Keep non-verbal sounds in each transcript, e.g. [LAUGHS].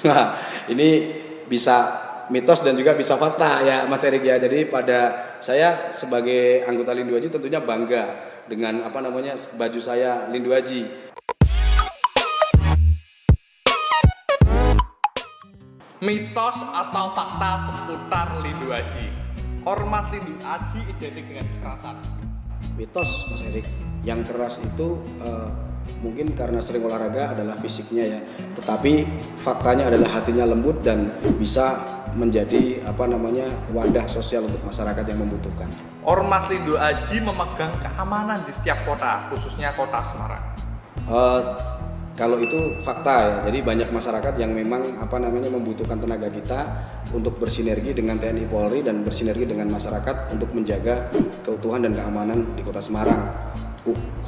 [LAUGHS] Nah, ini bisa mitos dan juga bisa fakta ya Mas Erik ya. Jadi pada saya sebagai anggota Lindu Haji tentunya bangga dengan apa namanya baju saya Lindu Haji. Mitos atau fakta seputar Lindu Haji. Ormas Lindu Haji identik dengan kekerasan. Mitos Mas Erik, yang keras itu eh, mungkin karena sering olahraga adalah fisiknya ya. Tetapi faktanya adalah hatinya lembut dan bisa menjadi apa namanya wadah sosial untuk masyarakat yang membutuhkan. Ormas Lindu Haji memegang keamanan di setiap kota, khususnya kota Semarang. Eh, kalau itu fakta ya, jadi banyak masyarakat yang memang apa namanya membutuhkan tenaga kita untuk bersinergi dengan TNI Polri dan bersinergi dengan masyarakat untuk menjaga keutuhan dan keamanan di Kota Semarang.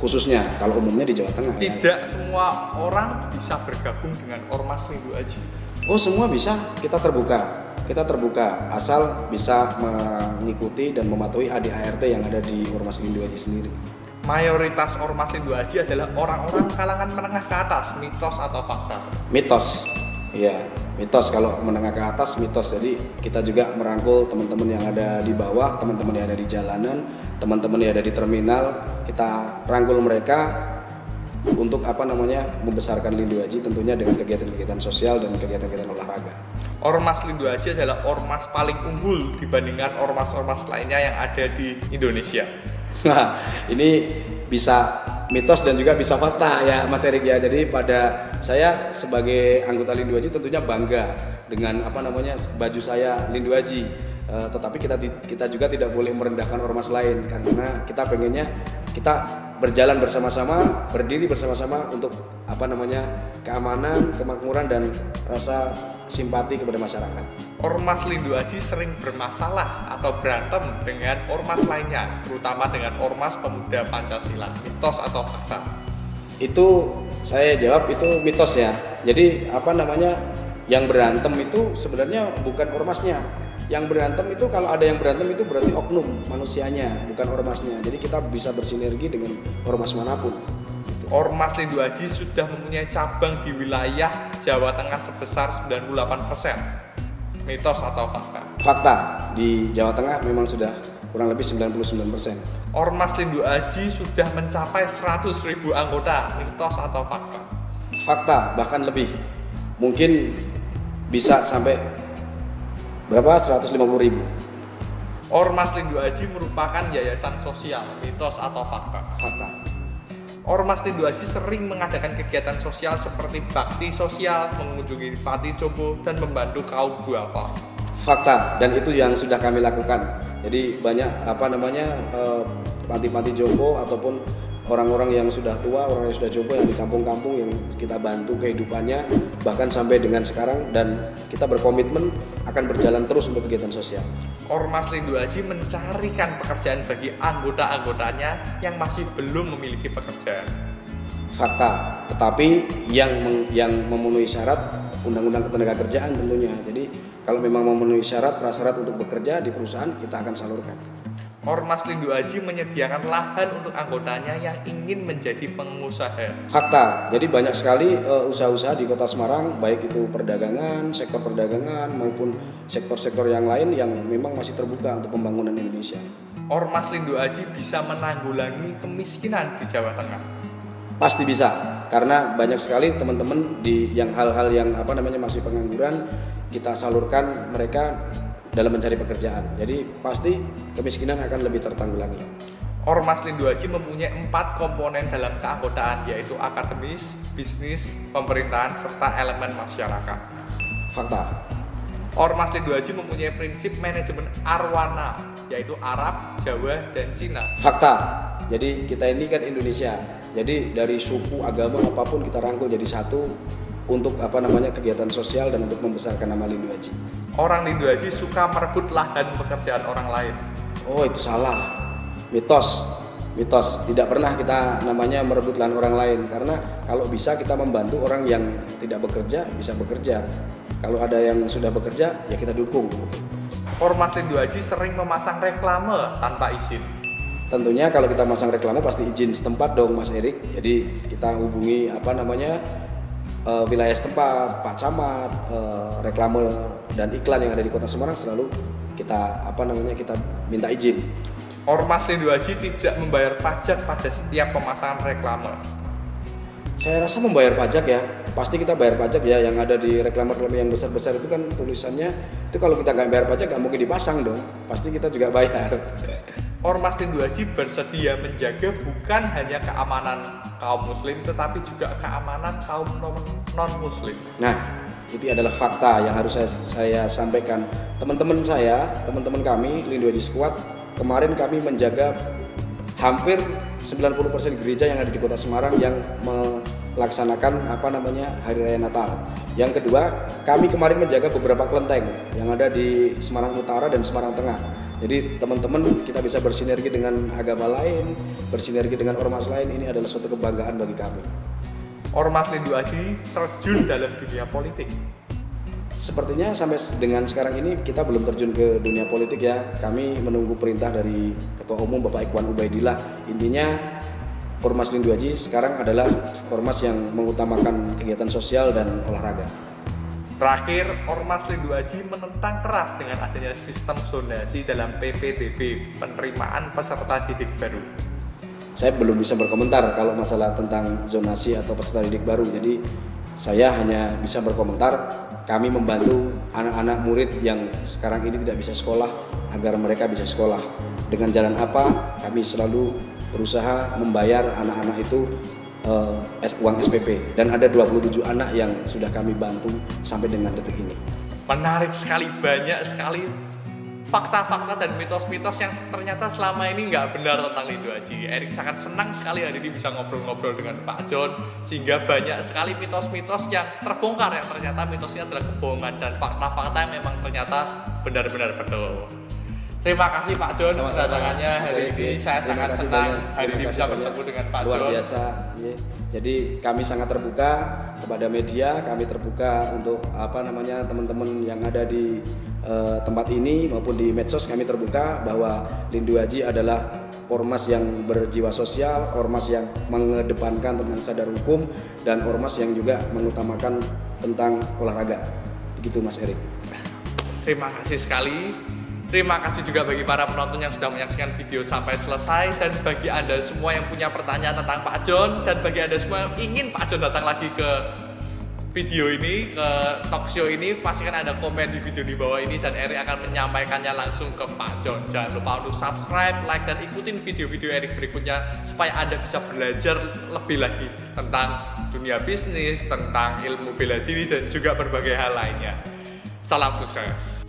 Khususnya kalau umumnya di Jawa Tengah. ya. Tidak semua orang bisa bergabung dengan Ormas Lindu Haji. Oh semua bisa, kita terbuka. Kita terbuka asal bisa mengikuti dan mematuhi ADART yang ada di Ormas Lindu Haji sendiri. Mayoritas Ormas Lindu Haji adalah orang-orang kalangan menengah ke atas, mitos atau fakta. mitos Iya, mitos kalau menengah ke atas mitos. Jadi kita juga merangkul teman-teman yang ada di bawah, teman-teman yang ada di jalanan, teman-teman yang ada di terminal, kita rangkul mereka untuk apa namanya membesarkan Lindu Haji tentunya dengan kegiatan-kegiatan sosial dan kegiatan-kegiatan olahraga. Ormas Lindu Haji adalah ormas paling unggul dibandingkan ormas-ormas lainnya yang ada di Indonesia. Nah, ini bisa mitos dan juga bisa fakta ya Mas Erik ya. Jadi pada saya sebagai anggota Lindu Haji tentunya bangga dengan apa namanya baju saya Lindu Haji. Eh, tetapi kita kita juga tidak boleh merendahkan ormas lain karena kita pengennya kita berjalan bersama-sama, berdiri bersama-sama untuk apa namanya keamanan, kemakmuran dan rasa simpati kepada masyarakat. Ormas Lindu Haji sering bermasalah atau berantem dengan ormas lainnya, terutama dengan ormas pemuda Pancasila. Mitos atau fakta? itu saya jawab itu mitos ya jadi apa namanya yang berantem itu sebenarnya bukan ormasnya yang berantem itu kalau ada yang berantem itu berarti oknum manusianya bukan ormasnya jadi kita bisa bersinergi dengan ormas mana pun Ormas Lindu Haji sudah mempunyai cabang di wilayah Jawa Tengah sebesar 98%. Mitos atau fakta? fakta di Jawa Tengah memang sudah kurang lebih 99% Ormas Lindu Haji sudah mencapai 100.000 anggota. Mitos atau fakta? fakta bahkan lebih mungkin bisa sampai berapa 150 ribu Ormas Lindu Haji merupakan yayasan sosial. Mitos atau fakta? fakta Ormas Lindu Haji sering mengadakan kegiatan sosial seperti bakti sosial, mengunjungi panti jompo, dan membantu kaum duafa. fakta dan itu yang sudah kami lakukan jadi banyak apa namanya eh, panti-panti jompo ataupun orang-orang yang sudah tua orang yang sudah jompo yang di kampung-kampung yang kita bantu kehidupannya bahkan sampai dengan sekarang dan kita berkomitmen akan berjalan terus untuk kegiatan sosial. Ormas Lindu Haji mencarikan pekerjaan bagi anggota-anggotanya yang masih belum memiliki pekerjaan. fakta tetapi yang meng- yang memenuhi syarat undang-undang ketenagakerjaan tentunya. Jadi kalau memang memenuhi syarat prasyarat untuk bekerja di perusahaan kita akan salurkan Ormas Lindu Haji menyediakan lahan untuk anggotanya yang ingin menjadi pengusaha. Fakta, jadi banyak sekali eh, usaha-usaha di Kota Semarang, baik itu perdagangan, sektor perdagangan maupun sektor-sektor yang lain yang memang masih terbuka untuk pembangunan Indonesia. Ormas Lindu Haji bisa menanggulangi kemiskinan di Jawa Tengah. Pasti bisa, karena banyak sekali teman-teman di yang hal-hal yang apa namanya masih pengangguran kita salurkan mereka dalam mencari pekerjaan. Jadi pasti kemiskinan akan lebih tertanggulangi. Ormas Lindu Haji mempunyai empat komponen dalam keanggotaan yaitu akademis, bisnis, pemerintahan, serta elemen masyarakat. Fakta. Ormas Lindu Haji mempunyai prinsip manajemen arwana yaitu Arab, Jawa, dan Cina. Fakta. Jadi kita ini kan Indonesia. Jadi dari suku, agama apa pun kita rangkul jadi satu untuk apa namanya kegiatan sosial dan untuk membesarkan nama Lindu Haji. Orang Lindu Haji suka merebut lahan pekerjaan orang lain. Oh itu salah, mitos, mitos. Tidak pernah kita namanya merebut lahan orang lain karena kalau bisa kita membantu orang yang tidak bekerja bisa bekerja. Kalau ada yang sudah bekerja ya kita dukung. Ormas Lindu Haji sering memasang reklame tanpa izin. Tentunya kalau kita masang reklame pasti izin setempat dong Mas Erik. Jadi kita hubungi apa namanya eh, wilayah setempat, Pak Camat, eh, reklame dan iklan yang ada di Kota Semarang selalu kita apa namanya kita minta izin. Ormas Lindu Haji tidak membayar pajak pada setiap pemasangan reklame. Saya rasa membayar pajak ya, pasti kita bayar pajak ya. Yang ada di reklame-reklame yang besar-besar itu kan tulisannya itu kalau kita nggak bayar pajak nggak mungkin dipasang dong. Pasti kita juga bayar. [LAUGHS] Ormas Lindu Haji bersedia menjaga bukan hanya keamanan kaum muslim tetapi juga keamanan kaum non muslim. Nah, itu adalah fakta yang harus saya, saya sampaikan. Teman-teman saya, teman-teman kami, Lindu Haji Squad, kemarin kami menjaga hampir 90% gereja yang ada di kota Semarang yang melaksanakan apa namanya Hari Raya Natal. Yang kedua, kami kemarin menjaga beberapa kelenteng yang ada di Semarang Utara dan Semarang Tengah. Jadi teman-teman kita bisa bersinergi dengan agama lain, bersinergi dengan ormas lain, ini adalah suatu kebanggaan bagi kami. Ormas Lindu Haji terjun dalam dunia politik. Sepertinya sampai dengan sekarang ini kita belum terjun ke dunia politik ya. Kami menunggu perintah dari Ketua Umum Bapak Ikhwan Ubaidillah. Intinya Ormas Lindu Haji sekarang adalah ormas yang mengutamakan kegiatan sosial dan olahraga. Terakhir, Ormas Lindu Haji menentang keras dengan adanya sistem zonasi dalam PPDB, penerimaan peserta didik baru. Saya belum bisa berkomentar kalau masalah tentang zonasi atau peserta didik baru. Jadi saya hanya bisa berkomentar kami membantu anak-anak murid yang sekarang ini tidak bisa sekolah agar mereka bisa sekolah. Dengan jalan apa? Kami selalu berusaha membayar anak-anak itu uh, uang SPP dan ada 27 anak yang sudah kami bantu sampai dengan detik ini. Menarik sekali, banyak sekali fakta-fakta dan mitos-mitos yang ternyata selama ini nggak benar tentang Lindu Haji. Erik sangat senang sekali hari ini bisa ngobrol-ngobrol dengan Pak John sehingga banyak sekali mitos-mitos yang terbongkar yang ternyata mitosnya adalah kebohongan dan fakta-fakta yang memang ternyata benar-benar betul. Terima kasih Pak John kedatangannya hari ini. Saya Terima sangat senang banyak. hari ini bisa bertemu dengan Pak Luar John. biasa. ya. Jadi kami sangat terbuka kepada media, kami terbuka untuk apa namanya teman-teman yang ada di eh, tempat ini maupun di medsos kami terbuka bahwa Lindu Haji adalah ormas yang berjiwa sosial, ormas yang mengedepankan tentang sadar hukum dan ormas yang juga mengutamakan tentang olahraga. Begitu Mas Erik. Terima kasih sekali. Terima kasih juga bagi para penonton yang sudah menyaksikan video sampai selesai dan bagi Anda semua yang punya pertanyaan tentang Pak John dan bagi Anda semua yang ingin Pak John datang lagi ke video ini, ke talk show ini, pastikan Anda komen di video di bawah ini dan Erik akan menyampaikannya langsung ke Pak John. Jangan lupa untuk subscribe, like, dan ikutin video-video Erik berikutnya supaya Anda bisa belajar lebih lagi tentang dunia bisnis, tentang ilmu bela diri, dan juga berbagai hal lainnya. Salam sukses.